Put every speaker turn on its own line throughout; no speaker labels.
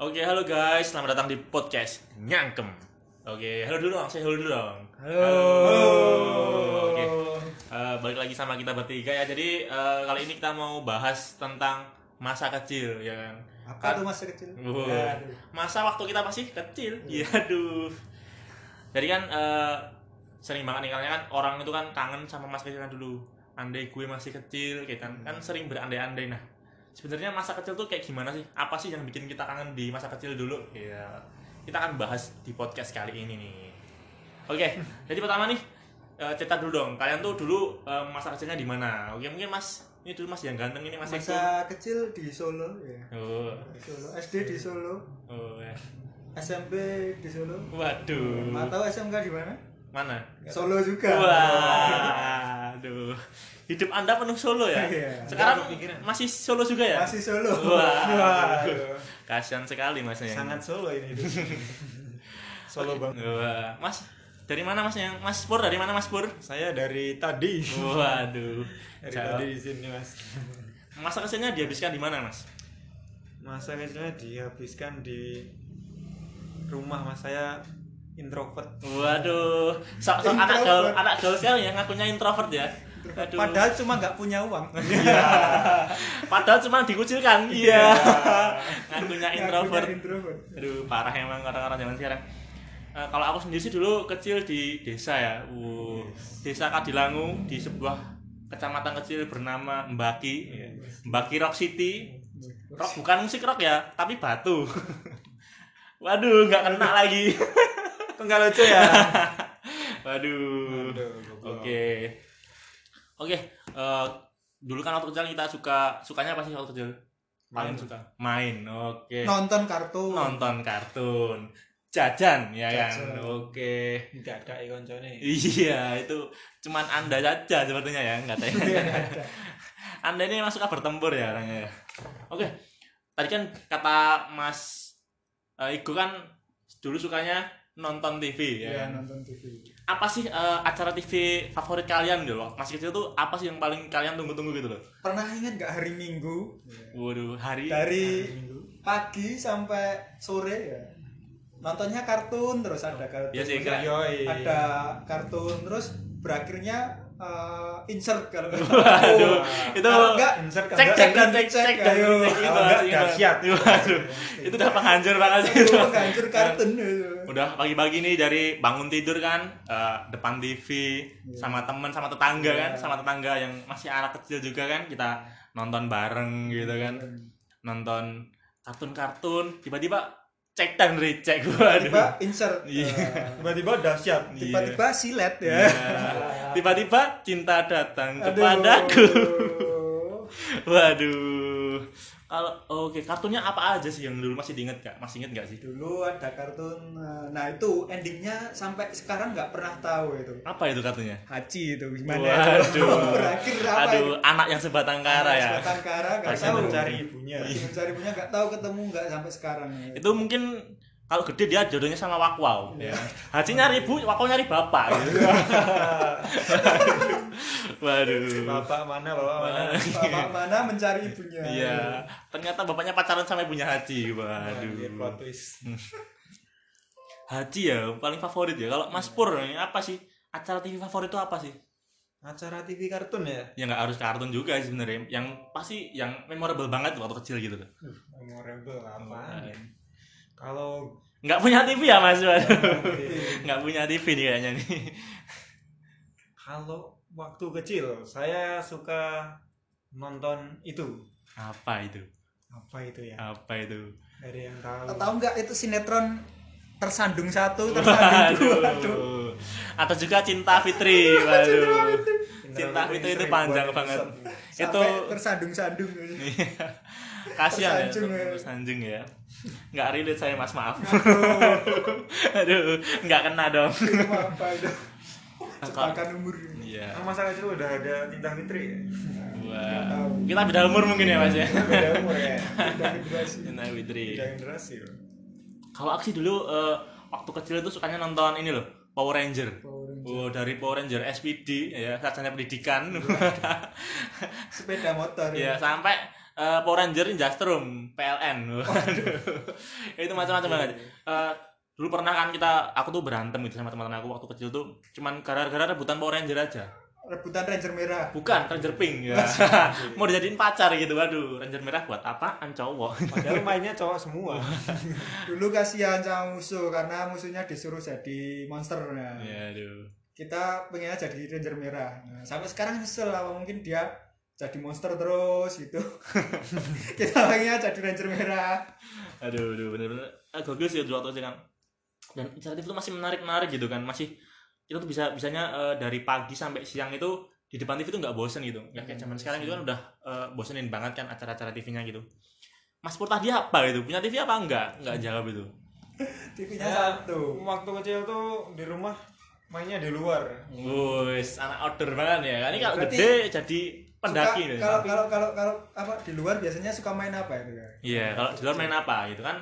Oke, halo guys, selamat datang di podcast Nyangkem. Oke, halo dulu dong, saya halo dulu dong.
Halo.
Oke, eh, balik lagi sama kita bertiga ya. Jadi eh, kali ini kita mau bahas tentang masa kecil, ya kan?
Apa tuh masa kecil? Aduh.
masa waktu kita masih kecil, iya aduh. Jadi kan eh, sering banget nih karena kan orang itu kan kangen sama masa kecilnya dulu. Andai gue masih kecil, kayak kan, kan sering berandai-andai. Nah, sebenarnya masa kecil tuh kayak gimana sih? Apa sih yang bikin kita kangen di masa kecil dulu? Ya, kita akan bahas di podcast kali ini nih. Oke, jadi pertama nih eh, cerita dulu dong. Kalian tuh dulu eh, masa kecilnya di mana? Oke, mungkin Mas ini dulu Mas yang ganteng ini Mas.
Masa kecil di Solo ya.
Oh,
Solo, SD di Solo,
oh, ya.
SMP di Solo.
Waduh.
Nggak tahu SMK di mana?
Mana?
Solo juga.
Waduh. Hidup Anda penuh Solo ya?
Iya.
Sekarang masih Solo juga ya?
Masih Solo.
Wah.
Waduh.
Kasihan sekali Mas yang.
sangat Solo ini Solo bang
Wah, Mas dari mana Mas yang Mas Pur dari mana Mas Pur?
saya dari tadi
Waduh.
dari
Jauh.
tadi di sini mas
Masa kecilnya dihabiskan di mana Mas?
masa kecilnya dihabiskan di rumah mas saya introvert
Waduh. Sok sok anak gaul anak gaul sekarang yang ngakunya introvert ya. Aduh.
Padahal cuma nggak punya uang.
Padahal cuma dikucilkan. Iya. ngakunya introvert.
Introvert.
Aduh, parah emang orang-orang zaman sekarang. Eh, kalau aku sendiri sih dulu kecil di desa ya. Uh, desa Kadilangu di sebuah kecamatan kecil bernama Mbaki. Mbaki Rock City. Rock bukan musik rock ya, tapi batu. Waduh, nggak kena lagi.
kok nggak lucu ya
Waduh.
Aduh,
Oke. Oke, eh, dulu kan waktu kecil kita suka sukanya apa sih waktu kecil? Paling
Main.
suka main. Oke.
Nonton kartun.
nonton kartun jajan ya kan
Jajan.
oke
nggak ada koncone
iya itu cuman anda saja sepertinya ya nggak tahu anda ini emang suka bertempur ya orangnya ya. oke tadi kan kata mas eh, Igo kan dulu sukanya nonton TV ya
Iya, nonton TV.
apa sih eh, acara TV favorit kalian gitu loh masih kecil tuh apa sih yang paling kalian tunggu-tunggu gitu loh
Pernah ingat nggak hari Minggu?
waduh hari
Dari pagi sampai sore ya. Nontonnya kartun terus ada kartun.
Iya sih.
Yoi.
ada kartun terus berakhirnya eh, insert kalau
Waduh, itu
kalau enggak
insert
cek cek
dan
cek cek
cek,
dan itu
dahsyat.
Udah penghancur banget sih
itu. Menghancur kartun itu.
Udah pagi-pagi nih dari bangun tidur kan eh, depan TV sama temen sama tetangga kan, sama tetangga yang masih anak kecil juga kan kita nonton bareng gitu kan. Nonton kartun-kartun tiba-tiba cek dan recheck waduh.
tiba insert
Iya.
Eh,
tiba-tiba dahsyat
tiba-tiba silet ya
Iya. Tiba-tiba cinta datang
Aduh.
kepadaku. Waduh. Kalau oke, kartunya apa aja sih yang dulu masih diinget gak? Masih inget gak sih?
dulu ada kartun eh, nah itu endingnya sampai sekarang nggak pernah tahu itu
Apa itu kartunya?
Haji itu gimana
Waduh.
berakhir apa
Aduh, anak yang sebatang kara ya.
Batang kara nggak tahu
mencari ibunya
Masih mencari punya nggak tahu ketemu nggak sampai sekarang
Itu mungkin kalau gede dia jodohnya sama Wakwau
Iya.
ya. Haji nyari ibu, Wakwau nyari bapak gitu. Waduh.
bapak mana bapak mana
bapak mana mencari ibunya
Iya, ternyata bapaknya pacaran sama ibunya Haji. Waduh.
twist
Haji ya paling favorit ya. Kalau Mas Pur ini apa sih? Acara TV favorit itu apa sih?
acara TV kartun ya
Ya nggak harus kartun juga sih sebenarnya. Yang pasti yang memorable banget waktu kecil gitu loh.
memorable apa kalau
Nggak punya TV ya Mas? Nggak punya TV nih kayaknya nih.
kalau waktu kecil saya suka nonton itu
Apa itu?
apa itu ya
Apa itu?
dari yang tahu
tahu nggak itu sinetron tersandung satu tersandung dua aduh
Aduh. Atau juga Cinta Fitri. Waduh. Cinta Fitri itu panjang banget. Itu
tersandung-sandung
kasihan ya.
Tersanjung ya.
Ya. Nggak relate saya Mas, maaf.
aduh
Aduh, nggak kena dong.
Jebakan umur
Iya.
Emang masa kecil udah ada cinta fitri ya
Wah. Kita beda umur mungkin ya Mas ya.
beda umur ya
beda generasi
Cinta Fitri.
beda generasi
Kalau aku sih dulu eh, waktu kecil itu sukanya nonton ini loh, Power Ranger.
Power Ranger.
Oh, dari Power Ranger SPD ya, sarjana pendidikan.
sepeda motor
ya, sampai eh, Power Ranger Ninja Storm PLN. Waduh. itu macam-macam banget. Eh, dulu pernah kan kita aku tuh berantem gitu sama teman-teman aku waktu kecil tuh cuman gara-gara rebutan Power Ranger aja.
Rebutan Ranger merah.
Bukan Ranger Pink ya. Mau dijadiin pacar gitu. Waduh, Ranger merah buat apaan cowok?
Padahal mainnya cowok semua.
Dulu kasihan sama musuh karena musuhnya disuruh jadi monster.
Ya, aduh.
kita pengennya jadi Ranger merah. Nah, sampai sekarang nyesel apa mungkin dia jadi monster terus gitu. kita pengennya jadi Ranger merah.
Aduh, aduh bener-bener ah, gokil sih dulu waktu itu kan. Dan inisiatif itu masih menarik-menarik gitu kan, masih itu tuh bisa bisanya eh, dari pagi sampai siang itu di depan TV itu nggak bosen gitu. Nggak kayak zaman sekarang itu kan udah eh, bosenin banget kan acara-acara TV-nya gitu. Mas Pur tadi apa gitu? Punya TV apa enggak? Enggak jawab itu.
TV-nya
Ya,
satu.
Waktu kecil tuh di rumah mainnya di luar.
Wes, anak outdoor banget ya. Ini kalau
Berarti
gede jadi pendaki
Suka- kalau kalau kalau kalau apa di luar biasanya suka main apa itu ya?
Iya, kalau di luar main apa gitu kan?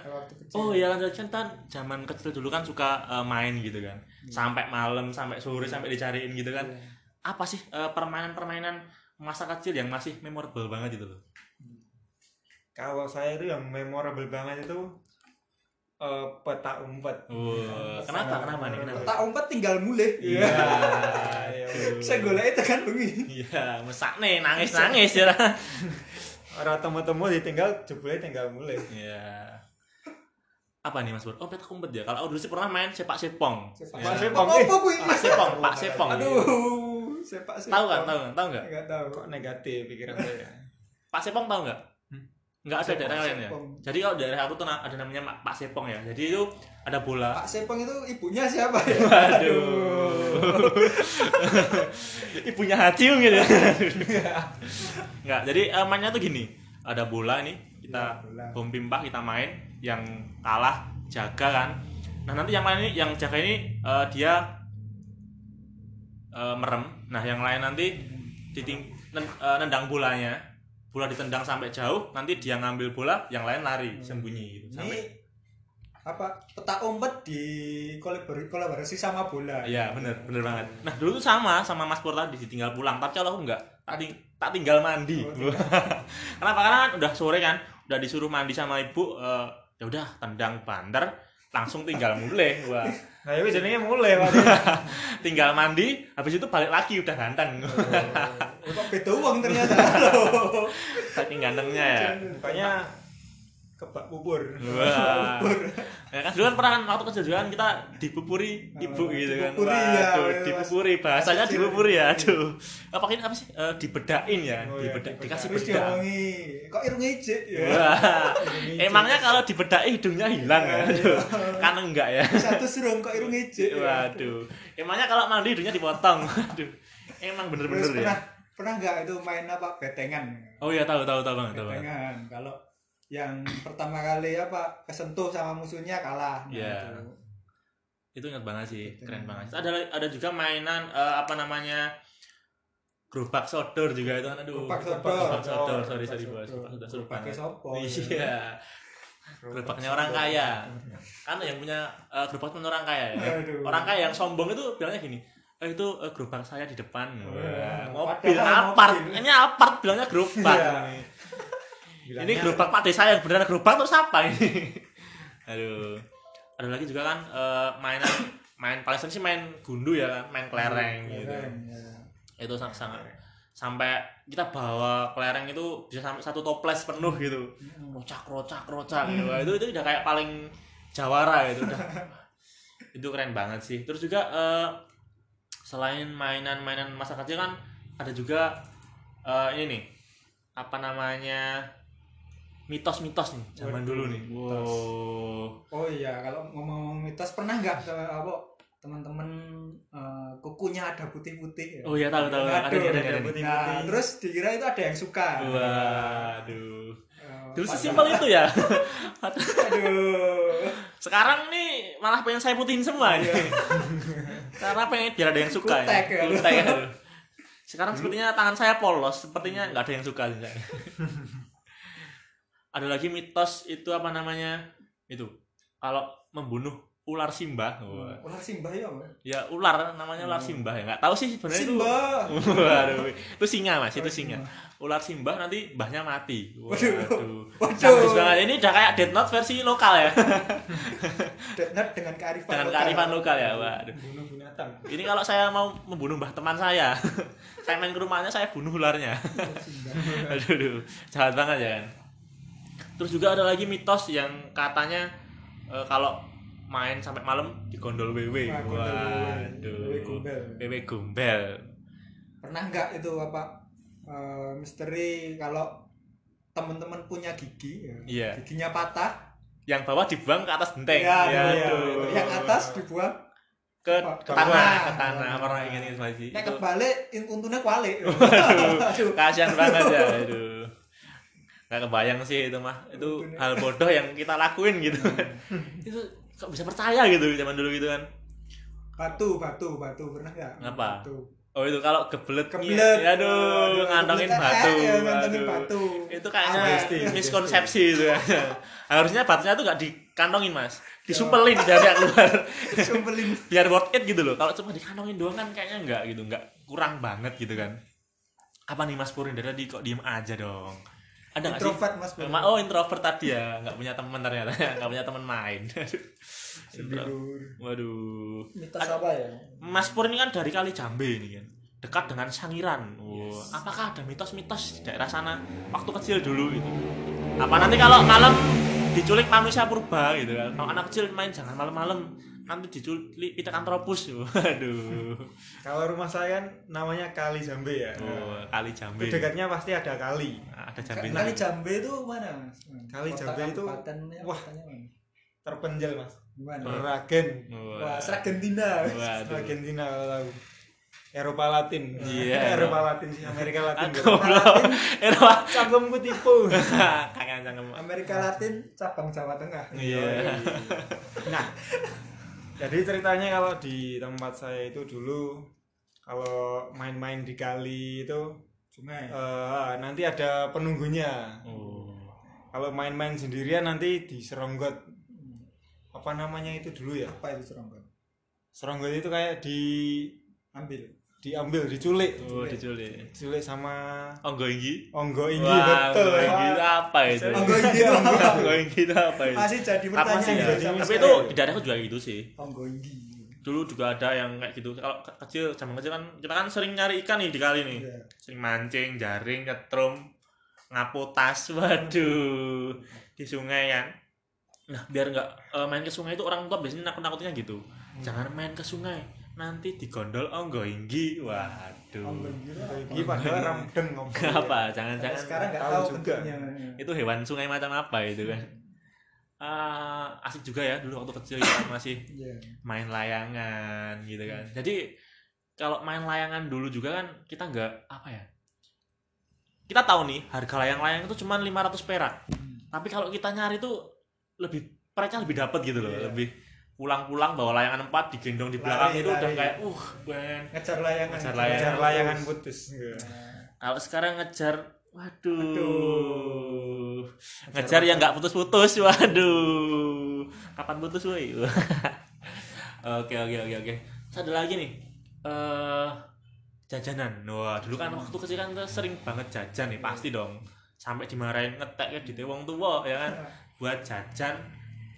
Oh iya kan kan zaman kecil dulu kan suka eh, main gitu kan. Sampai malam, sampai sore, sampai dicariin gitu kan.
Iya.
Apa sih eh, permainan-permainan masa kecil yang masih memorable banget gitu loh?
Kalau saya itu yang memorable banget itu eh, peta umpet.
Wah, kenapa? Kenapa nih? Kenapa?
Tak umpet tinggal mulai.
Iya.
Saya golek itu kan bengi.
Iya, mesak nih nangis-nangis ya.
Orang temu-temu ditinggal jebule tinggal mulai.
Iya. Apa nih Mas Bur? Oh, petak umpet ya. Kalau aku dulu sih pernah main sepak sepong.
Sepak
Ya.
sepong.
Apa kuwi?
Pak sepong, Pak sepong.
Aduh, sepak sepak.
Tahu kan? Tahu kan? Tahu enggak?
Enggak tahu.
Kok negatif pikiran saya?
Pak Sepong tahu nggak?
Hmm.
Nggak ada daerah lain ya. Jadi kalau daerah aku tuh ada namanya Ma- Pak Sepong ya. Jadi itu ada bola.
Pak Sepong itu ibunya siapa ya?
Waduh. Ibunya Haji mungkin ya. Nggak. Jadi eh, mainnya tuh gini. Ada bola nih. Kita
Ya,
pimpah kita main. Yang kalah jaga kan. Nah nanti yang lain ini, yang jaga ini eh, dia eh, merem. Nah yang lain nanti nen- eh, nendang bolanya. Bola ditendang sampai jauh. Nanti dia ngambil bola. Yang lain lari sembunyi gitu.
Ini
Sampai
apa peta umpet di kolaborasi, kolaborasi sama bola.
Iya bener bener banget. Nah dulu tuh sama sama Mas Pur tadi ditinggal pulang. Tapi kalau aku enggak, tak, ting- tak tinggal mandi.
Oh,
Kenapa? Karena kan udah sore kan, udah disuruh mandi sama ibu. eh, ya udah tendang banter, langsung tinggal mulai. Wah,
Nah, itu jadinya mulai Pak.
tinggal mandi, habis itu balik lagi udah ganteng.
Oh, kok beda uang ternyata.
Saking gantengnya ya.
Pokoknya kebak bubur.
Wah. Ya kan dulu kan pernah kan waktu kan kita dipupuri ibu
Oh,
gitu kan.
dipupuri ya,
Waduh,
ya,
dipupuri bahasanya
Mas.
dipupuri ya. Aduh. Apa ini apa sih? Eh, dibedain ya,
Oh, iya,
dibedak,
dibedak.
dikasih
Terus
bedak.
diomongi, kok irungnya ijik ya?
Wah. Emangnya kalau dibedai hidungnya hilang ya? Aduh. Kan enggak ya.
Satu serung kok irungnya ijik. ya?
Waduh. Emangnya kalau mandi hidungnya dipotong. Waduh. Emang bener-bener ya.
pernah pernah nggak itu main apa betengan?
Oh iya tahu tahu tahu banget tahu.
Betengan. Kalau yang pertama kali apa kesentuh sama musuhnya kalah. Nah,
Iya.
itu.
Itu ingat banget sih, keren
Betul.
banget. Ada ada juga mainan eh, apa namanya? gerobak sodor juga itu kan aduh.
Gerobak sodor.
Gerobak sodor, sorry sorry bos.
sodor
seru
Pakai
banget.
sopo.
Iya. Gerobaknya orang kaya. Kan yang punya eh, gerobak itu orang kaya ya.
Aduh.
Orang kaya yang sombong itu bilangnya gini, eh, itu eh, gerobak saya di depan.
Wah,
mobil
padahal
apart.
mobil.
Ini apart bilangnya gerobak.
Iya.
Ini gerobak Pak Desa yang beneran gerobak terus apa ini? Aduh. Ada lagi juga kan eh, mainan main paling sering sih main gundu ya kan, main kelereng gitu.
Ya.
Itu sangat sangat sampai kita bawa kelereng itu bisa sampai satu toples penuh gitu. Rocak rocak rocak gitu. Itu itu udah kayak paling jawara gitu udah. itu keren banget sih. Terus juga eh, selain mainan-mainan masa kecil kan ada juga eh, ini nih apa namanya mitos-mitos nih zaman
Waduh,
dulu nih. Wow.
Oh iya, kalau ngomong-ngomong mitos pernah nggak apa teman-teman eh, kukunya ada putih-putih ya?
Oh iya tahu tahu ada ada
ada
ada nih.
putih.
Nah, terus dikira itu ada yang suka.
Waduh.
Eh,
Dulu sesimpel itu ya.
Aduh.
Sekarang nih malah pengen saya putihin semua
Iya.
nih. Karena pengen biar ada yang suka.
Kutek ya.
Kutek ya. aduh. Sekarang sepertinya tangan saya polos, sepertinya nggak ada yang suka. Ada lagi mitos itu apa namanya? Itu kalau membunuh ular simbah. Wah.
ular simbah ya apa
Ya ular namanya ular simbah ya. Nggak tahu sih sebenarnya itu.
simbah
Waduh, itu singa mas, itu
Oh,
singa. Ular simbah nanti mbahnya mati.
Waduh.
Waduh. Banget. Ini udah kayak Death Note versi lokal ya.
Death Note dengan kearifan
Dengan
lokal.
kearifan lokal ya. Waduh.
bunuh binatang
Ini kalau saya mau membunuh mbah teman saya, saya main ke rumahnya saya bunuh ularnya.
Simbah.
aduh, aduh, jahat banget ya kan. Terus juga ada lagi mitos yang katanya eh, kalau main sampai malam wewe.
Wah, gondol wewe.
Waduh.
Wewe gombel.
Wewe gombel.
pernah nggak itu apa eh, misteri kalau teman-teman punya gigi ya,
Iya.
giginya patah
Yang bawah dibuang ke atas genteng.
ya,
Ya,
iya.
aduh.
yang atas dibuang
ke, ke tanah, ke tanah. Pernah ingin itu masih. Itu
kebalik untungnya kualik
Aduh. kasihan banget ya. Aduh. Gak kebayang sih itu mah. Itu
Bener.
hal bodoh yang kita lakuin gitu kan. itu kok bisa percaya gitu zaman dulu gitu kan.
batu batu batu pernah nggak
Apa?
batu
Oh itu kalau kebelet,
kebelet
ya, aduh, ngantongin
kebelet,
batu,
eh, eh, ngantongin
aduh.
batu
Itu kayaknya miskonsepsi itu ya. Harusnya batunya tuh gak dikantongin mas, disumpelin biar dia keluar,
sumpelin
biar worth it gitu loh. Kalau cuma dikantongin doang kan kayaknya enggak gitu, enggak kurang banget gitu kan. Apa nih mas Purin dari tadi kok diem aja dong? Ada nggak sih?
introvert mas Bro.
Ma- Oh introvert tadi ya, nggak punya teman ternyata, nggak punya teman main. Waduh.
mitos apa ya
Mas Pur ini kan dari Kali Jambe ini kan dekat dengan Sangiran. Oh, apakah ada mitos-mitos di daerah sana waktu kecil dulu gitu? Apa nanti kalau malam diculik manusia purba gitu kan? Kalau anak kecil main jangan malam-malam nanti diculik Pithecanthropus. Waduh.
kalau rumah saya kan namanya Kali Jambe ya
Oh, Kali Jambe.
Itu dekatnya pasti ada kali
Ada Jambe.
kali Jambe itu mana mas
Kali
Kota
Jambe itu- wah.
mana?
terpencil mas
Gimana?
Ragen
Wah, Seragentina.
Waduh.
Argentina kalau tahu Eropa Latin
Iya.
Eropa Latin sih Amerika Latin
Aku belum. Eropa.
cangkemku tipu
Kangen cangkem.
Amerika Latin cabang Jawa Tengah.
Iya.
nah jadi ceritanya kalau di tempat saya itu dulu kalau main-main di kali itu
Sungai.
eh, nanti ada penunggunya
Oh.
kalau main-main sendirian nanti di seronggot apa namanya itu dulu ya
Apa itu seronggot?
seronggot itu kayak di
Ambil.
Diambil diculik
Oh, diculik.
diculik sama
Onggo inggi.
onggo inggi
Wah,
betul
Onggo inggi itu apa itu?
Onggo inggi itu apa?
Onggo inggi itu apa itu?
Masih jadi
Apa
pertanyaan
sih?
ya,
Jadi
Tapi itu
sekarang.
di daerahku juga gitu sih.
Onggo inggi.
Dulu juga ada yang kayak gitu. Kalau ke- kecil, zaman kecil kan kita kan sering nyari ikan nih di kali nih.
Iya.
Sering mancing, jaring, nyetrum, ngapu tas. Waduh. Di sungai kan. Nah, biar nggak eh, main ke sungai itu orang tua biasanya nakut-nakutnya gitu. Jangan main ke sungai. Nanti digondol onggo inggi. Waduh.
Onggo inggi
padahal ramdeng ngomong
apa jangan-jangan
sekarang nggak
tahu juga.
itu hewan sungai macam apa itu kan Ah, asik juga ya dulu waktu kecil kita masih
Iya.
main layangan gitu kan jadi kalau main layangan dulu juga kan kita nggak apa ya kita tahu nih harga layang-layang itu cuma 500 perak tapi kalau kita nyari tuh lebih peraknya lebih dapat gitu loh
Iya.
lebih pulang-pulang bawa layangan empat digendong di belakang
Lari,
itu udah
lari.
kayak uh ben.
Ngejar layangan.
Ngejar
ngejar
layangan.
layangan putus.
Nah,
kalau sekarang ngejar waduh,
Waduh.
ngejar yang nggak putus-putus waduh. Kapan putus woi? Oke oke oke oke. Ada lagi nih eh jajanan. Wah dulu kan waktu kecil kan kita sering banget jajan nih pasti dong. Sampai dimarahin ngetek ya di wong tua ya kan? Buat jajan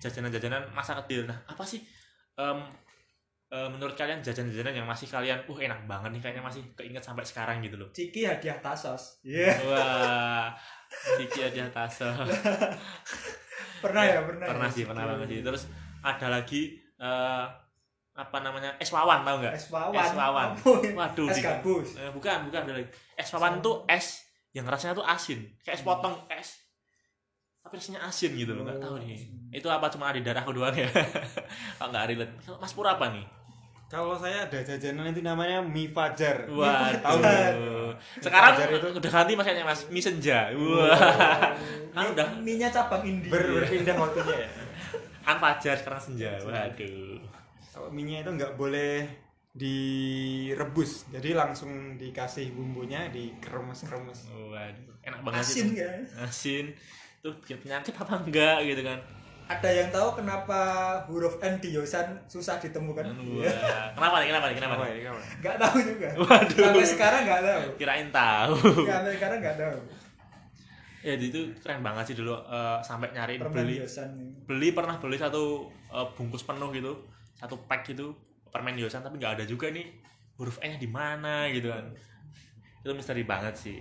jajanan-jajanan masa kecil nah apa sih em, eh, menurut kalian jajan-jajanan yang masih kalian uh enak banget nih kayaknya masih keinget sampai sekarang gitu loh
Ciki hadiah tasos. Iya.
Wah, Cici ada taso.
Pernah ya, pernah.
pernah
ya,
sih,
Ciki.
pernah banget sih. Terus ada lagi eh, apa namanya? Es wawan tahu nggak?
es wawan.
Es wawan. Waduh,
Es gabus.
eh, bukan, bukan ada lagi. Es wawan tuh es yang rasanya tuh asin, kayak es potong es. Tapi rasanya asin gitu loh, nggak tahu nih. Itu apa cuma ada di darahku doang ya? Nggak relate. Mas Pur apa nih?
kalau saya ada jajanan itu namanya mie fajar
Wah,
tahu.
Sekarang
Fajar itu-
udah ganti masanya Mas, mie senja. Wah. Kan udah
Mie-nya cabang Indi.
Ber- berpindah waktunya ya
kan fajar sekarang senja. Waduh.
kalau mie itu nggak boleh direbus jadi langsung dikasih bumbunya dikeremes-keremes
Waduh, enak banget
Asin kan?
Asin. Tuh bikin penyakit apa enggak gitu kan.
ada yang tahu kenapa huruf N di Yosan susah ditemukan?
Wah, kenapa nih kenapa nih kenapa
Apa
nih?
Nggak tahu juga.
Waduh.
Sampai sekarang nggak tahu.
kirain tahu
Sampai sekarang nggak tahu.
ya itu keren banget sih dulu eh, sampai nyariin
Permen
beli
Yosan.
beli pernah beli satu eh, bungkus penuh gitu satu pack gitu permen yosan tapi nggak ada juga nih huruf E nya di mana gitu kan itu misteri banget sih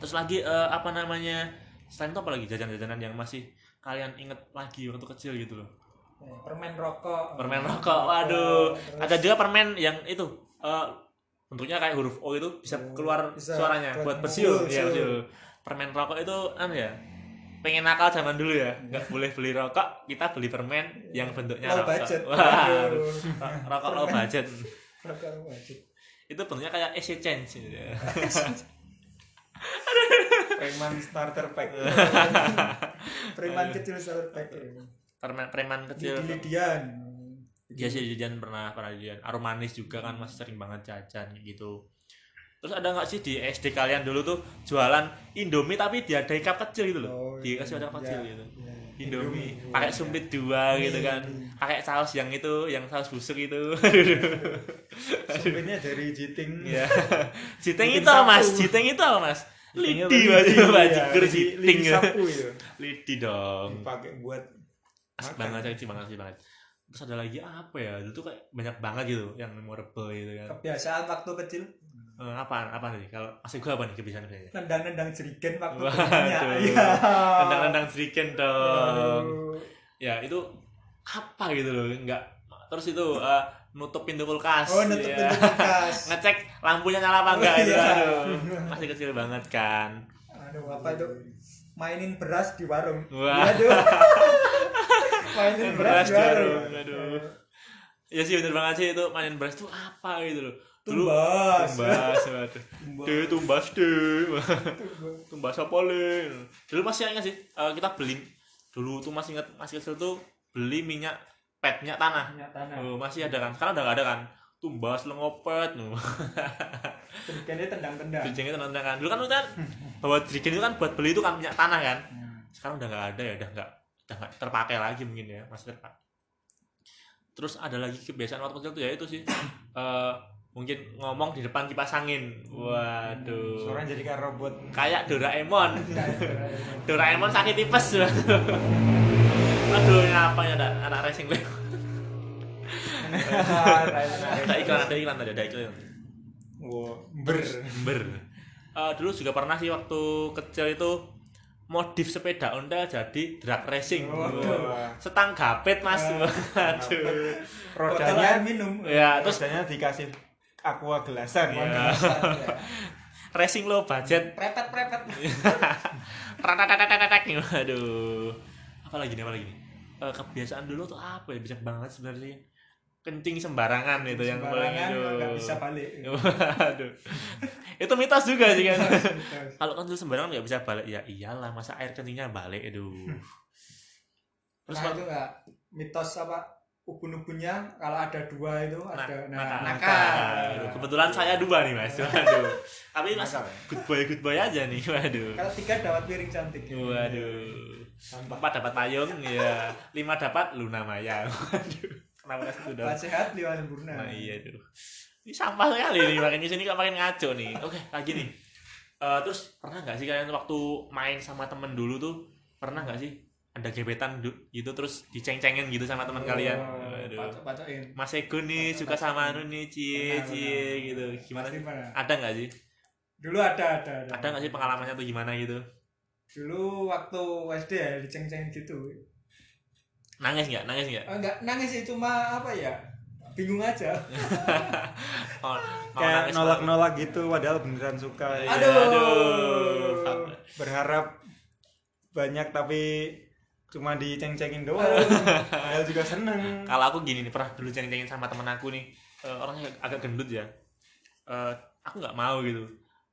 terus lagi eh, apa namanya selain itu apa lagi? Jajan-jajanan yang masih kalian inget lagi waktu kecil gitu loh.
Eh, Permen rokok.
permen rokok waduh.
Terus?
Ada juga permen yang itu eh, bentuknya kayak huruf O itu bisa
Oh,
keluar
bisa
suaranya
buat
buat bersiul. Ya
bersiul.
permen rokok itu apa ya pengen nakal zaman dulu ya. Nggak boleh beli rokok kita beli permen yang bentuknya
Low
rokok.
budget.
Wah, rokok low budget.
Rokok wajib.
itu bentuknya kayak AC change. gitu ya.
Preman starter pack.
Preman kecil starter pack.
permen preman kecil
Lidi-lidian.
Iya sih jajan pernah pernah jajan. Aromanis juga kan masih sering banget jajan gitu. Terus ada nggak sih di SD kalian dulu tuh jualan Indomie tapi diadai cup kecil gitu loh.
Oh,
Dikasih ada
iya.
kecil gitu.
Iya.
Indomie,
Indomie.
pakai sumpit dua
Indomie,
gitu kan.
Indomie.
Pakai saus yang itu, yang saus busuk itu.
Sumpitnya dari jiting.
Iya. Jiteng
Bikin
itu Mas?
sapu.
Jiteng itu apa, Mas? Lidi
lidi,
baju
iya,
bajigur
lidi-
jiting.
lidi sapu itu.
Lidi dong.
Dipakai buat
Asik banget, asik banget, asik banget. Terus ada lagi apa ya? Tuh kayak banyak banget gitu yang memorable gitu kan.
Kebiasaan waktu kecil
Eh, apaan apaan nih kalau masih gua apa nih kebiasaan kebiasaan
nendang-nendang jerigen waktu
Waduh.
temennya. Iya.
tendang-tendang seriken dong
Aduh.
ya itu apa gitu loh enggak terus itu eh, nutup pintu kulkas
Oh, nutup
ya.
pintu kulkas.
ngecek lampunya nyala apa enggak
Oh,
itu
iya.
aduh masih kecil banget kan
Aduh, apa itu? Mainin beras di warung.
Wah.
Aduh. Mainin beras,
Beras
di
di
warung.
warung, aduh. ya sih bener banget sih itu mainin beras tuh apa gitu loh
Tumbas.
tumbas
Tumbas.
deh tumbas deh
Tumbas.
tumbas apa Lin? dulu masih ingat sih eh, kita beli dulu tuh masih ingat masih kecil tuh beli minyak pet minyak tanah
Minyak tanah.
Oh, masih ada kan sekarang udah gak ada kan tumbas lengopet no.
Jerigennya tendang-tendang.
jerigennya tenang kan dulu kan kan bawa jerigen itu kan buat beli itu kan minyak tanah kan
Hmm.
sekarang udah gak ada ya udah gak udah gak terpakai lagi mungkin ya masih terpakai terus ada lagi kebiasaan waktu kecil tuh ya itu sih Eh, mungkin ngomong di depan kipas angin. Waduh.
Suaranya jadi kayak robot.
kayak Doraemon. Doraemon. Sakit tipes. Aduh ini apa ya ada anak racing lab ada iklan ada iklan tadi ada iklan.
Wow, ber.
ber. Eh, dulu juga pernah sih waktu kecil itu modif sepeda ontel jadi drag racing.
Waduh.
Wah.
setang gapet mas.
Eh,
waduh.
Botol air
Rodanya
minum.
ya terus
rodanya dikasih aqua gelasan.
Iya. racing low budget
Prepet-prepet.
Ratatatatatatak. waduh apa lagi nih apa lagi nih Eh, kebiasaan dulu tuh apa ya bisa banget sebenarnya kencing sembarangan itu yang paling
Sembarangan
itu
nggak bisa balik.
waduh itu mitos juga sih kan kalau kan dulu sembarangan nggak bisa balik ya iyalah masa air kencingnya balik aduh terus
Nah itu nggak mitos apa ubun-ubunnya kalau ada dua itu
Nah,
ada nah,
nakal.
nakal.
Aduh, kebetulan saya dua nih mas waduh tapi mas
ya?
good boy good boy aja nih waduh
Kalau tiga dapat piring cantik.
waduh
Sampah.
empat dapat payung ya lima dapat luna maya waduh kenapa kasih itu dong
sehat lima sempurna.
Nah iya tuh. Ini sampah sekali nih makin ke sini kok makin ngaco nih. Oke lagi nih. Eh, terus pernah nggak sih kalian waktu main sama temen dulu tuh pernah nggak sih ada gebetan gitu terus diceng-cengin gitu sama teman kalian? Aduh. Mas Ego nih suka sama anu nih cie cie gitu. Gimana sih? Ada nggak sih?
Dulu ada ada ada.
Ada nggak sih pengalamannya tuh gimana gitu?
Dulu waktu SD ya diceng-ceng gitu.
Nangis nggak? Nangis nggak?
Eh, Enggak nangis sih cuma apa ya? Bingung aja.
Oh,
Kayak nolak-nolak gitu padahal beneran suka.
Aduh.
aduh. Fuck.
Berharap banyak tapi cuma diceng-cengin doang. Padahal juga seneng.
kalau aku gini nih pernah dulu ceng-cengin sama temen aku nih. Eh, orangnya agak gendut ya. Eh, aku nggak mau gitu.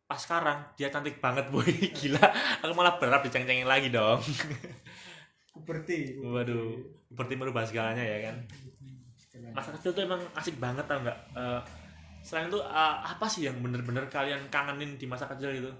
Pas sekarang dia cantik banget boy. Gila. Aku malah berharap diceng-cengin lagi dong.
Puberti.
waduh. Seperti merubah segalanya ya kan? Masa kecil tuh emang asik banget tau nggak? Eh, selain itu eh, apa sih yang bener-bener kalian kangenin di masa kecil itu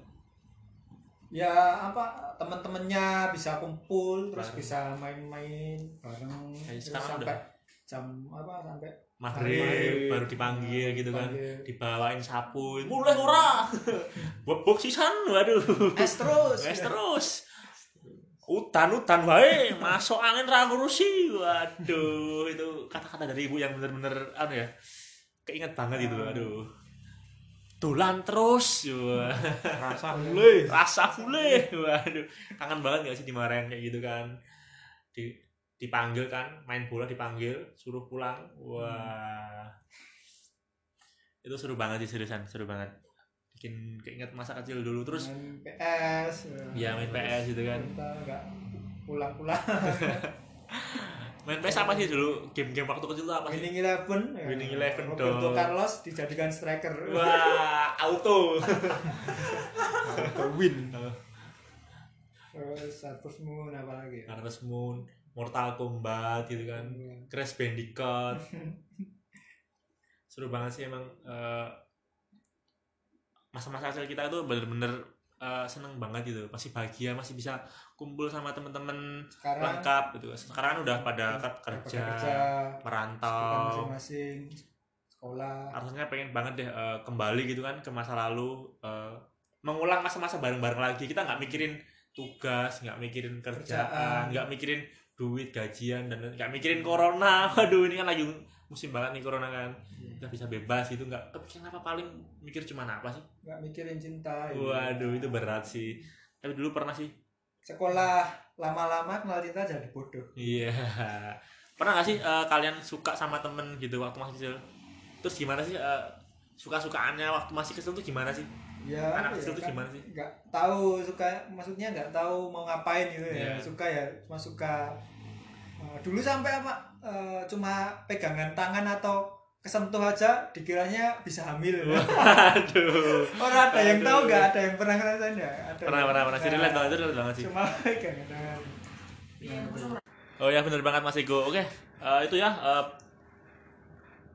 ya apa teman-temannya bisa kumpul terus
Bareng.
bisa main-main bareng.
Ya, sekarang
sampai jam apa sampai
maghrib baru dipanggil gitu kan. Dibawain sapu. Mulai ora! Bobok sisan waduh.
Es terus.
Es terus. Utan utan wae masuk angin ra ngurusi. Waduh itu kata-kata dari ibu yang bener-bener anu ya keinget banget itu aduh tulan terus. Wah.
rasa mulai
rasa fule waduh. Kangen banget gak sih dimarahin kayak gitu kan? Di dipanggil kan main bola dipanggil suruh pulang. Wah. Itu seru banget sih seriusan seru banget. Bikin keinget masa kecil dulu terus
main PS
ya main PS gitu kan.
Kita nggak pulang-pulang
main PS apa sih dulu game-game waktu kecil tuh apa sih
winning eleven ya.
Winning Eleven
Roberto
dong.
Carlos dijadikan striker
wah auto
ke win
terus Harvest Moon apa lagi ya?
Harvest Moon Mortal Kombat gitu kan
Iya.
Crash Bandicoot seru banget sih emang eh, masa-masa kecil kita itu bener-bener eh, seneng banget gitu masih bahagia masih bisa kumpul sama temen-temen lengkap gitu. Sekarang kan udah pada ke-
pada
kerja,
kerja
merantau.
masing-masing sekolah.
Harusnya pengen banget deh eh, kembali gitu kan ke masa lalu eh, mengulang masa-masa bareng-bareng lagi. Kita nggak mikirin tugas nggak mikirin kerjaan
Kerjaan.
nggak mikirin duit gajian dan nggak mikirin corona. Waduh ini kan lagi musim banget nih corona kan. Kita bisa bebas gitu nggak kepikiran apa paling mikir cuma apa sih?
Nggak mikirin cinta ya.
waduh itu berat sih. Tapi dulu pernah sih.
Sekolah lama-lama kenal cinta jadi bodoh.
Iya. Pernah nggak sih eh, kalian suka sama temen gitu waktu masih kecil? Terus gimana sih eh, suka-sukaannya waktu masih kecil tuh gimana sih?
Ya
Anak
apa
kecil
ya,
tuh
kan
gimana sih?
nggak tahu suka maksudnya nggak tahu mau ngapain gitu ya.
Iya.
suka ya cuma suka Eh, dulu sampai apa? Eh, cuma pegangan tangan atau kesentuh aja dikiranya bisa hamil.
Aduh
orang ada yang tahu nggak? Ada yang pernah ngerasain ya ada
pernah
yang-
pernah pernah. Sih relate banget itu relate banget sih.
cuma pegangan tangan.
Oh ya bener banget mas Ego. Oke. Eh, itu ya eh,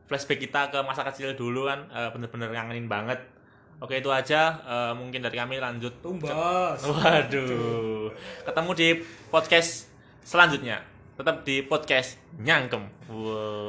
flashback kita ke masa kecil dulu kan. Eh, bener-bener ngangenin banget. Oke itu aja. Mungkin dari kami lanjut.
Tumbas.
Waduh. Ketemu di podcast selanjutnya tetap di podcast nyangkem. Wow